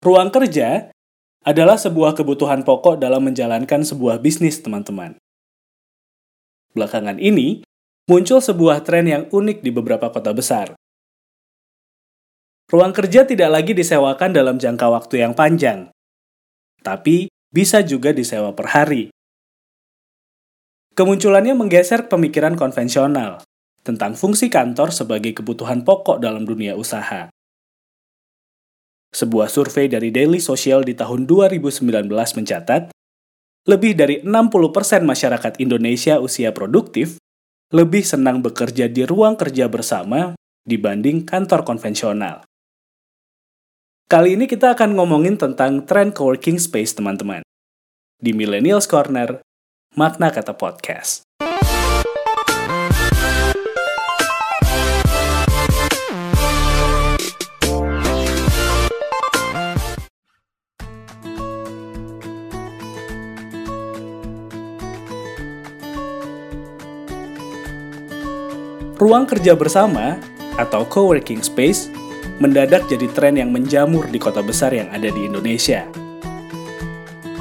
Ruang kerja adalah sebuah kebutuhan pokok dalam menjalankan sebuah bisnis, teman-teman. Belakangan ini, muncul sebuah tren yang unik di beberapa kota besar. Ruang kerja tidak lagi disewakan dalam jangka waktu yang panjang, tapi bisa juga disewa per hari. Kemunculannya menggeser pemikiran konvensional tentang fungsi kantor sebagai kebutuhan pokok dalam dunia usaha. Sebuah survei dari Daily Social di tahun 2019 mencatat, lebih dari 60% masyarakat Indonesia usia produktif lebih senang bekerja di ruang kerja bersama dibanding kantor konvensional. Kali ini kita akan ngomongin tentang tren coworking space, teman-teman. Di Millennials Corner, makna kata podcast. Ruang kerja bersama atau co-working space mendadak jadi tren yang menjamur di kota besar yang ada di Indonesia.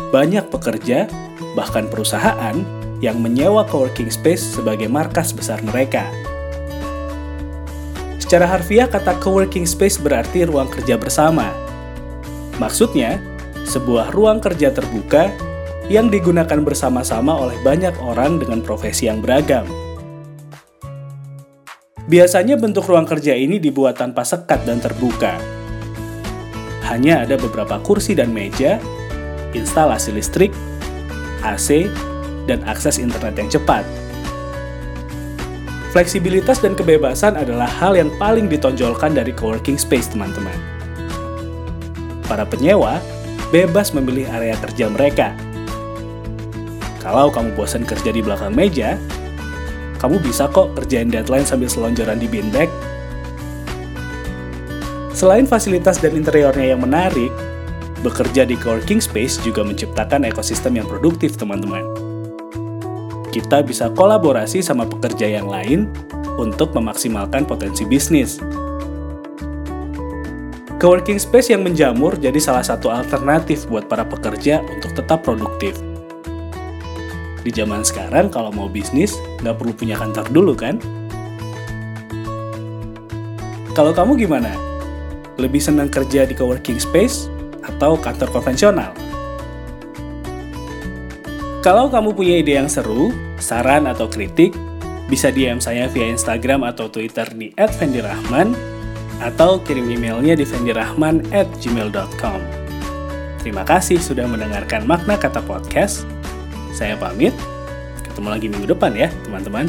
Banyak pekerja, bahkan perusahaan, yang menyewa co-working space sebagai markas besar mereka. Secara harfiah, kata co-working space berarti ruang kerja bersama. Maksudnya, sebuah ruang kerja terbuka yang digunakan bersama-sama oleh banyak orang dengan profesi yang beragam Biasanya bentuk ruang kerja ini dibuat tanpa sekat dan terbuka. Hanya ada beberapa kursi dan meja, instalasi listrik, AC, dan akses internet yang cepat. Fleksibilitas dan kebebasan adalah hal yang paling ditonjolkan dari coworking space, teman-teman. Para penyewa bebas memilih area kerja mereka. Kalau kamu bosan kerja di belakang meja, kamu bisa kok kerjain deadline sambil selonjoran di beanbag. Selain fasilitas dan interiornya yang menarik, bekerja di coworking space juga menciptakan ekosistem yang produktif, teman-teman. Kita bisa kolaborasi sama pekerja yang lain untuk memaksimalkan potensi bisnis. Coworking space yang menjamur jadi salah satu alternatif buat para pekerja untuk tetap produktif. Di zaman sekarang kalau mau bisnis, nggak perlu punya kantor dulu kan? Kalau kamu gimana? Lebih senang kerja di coworking space atau kantor konvensional? Kalau kamu punya ide yang seru, saran atau kritik, bisa DM saya via Instagram atau Twitter di @vendirahman atau kirim emailnya di vendirahman@gmail.com. Terima kasih sudah mendengarkan makna kata podcast. Saya pamit. Ketemu lagi minggu depan ya, teman-teman.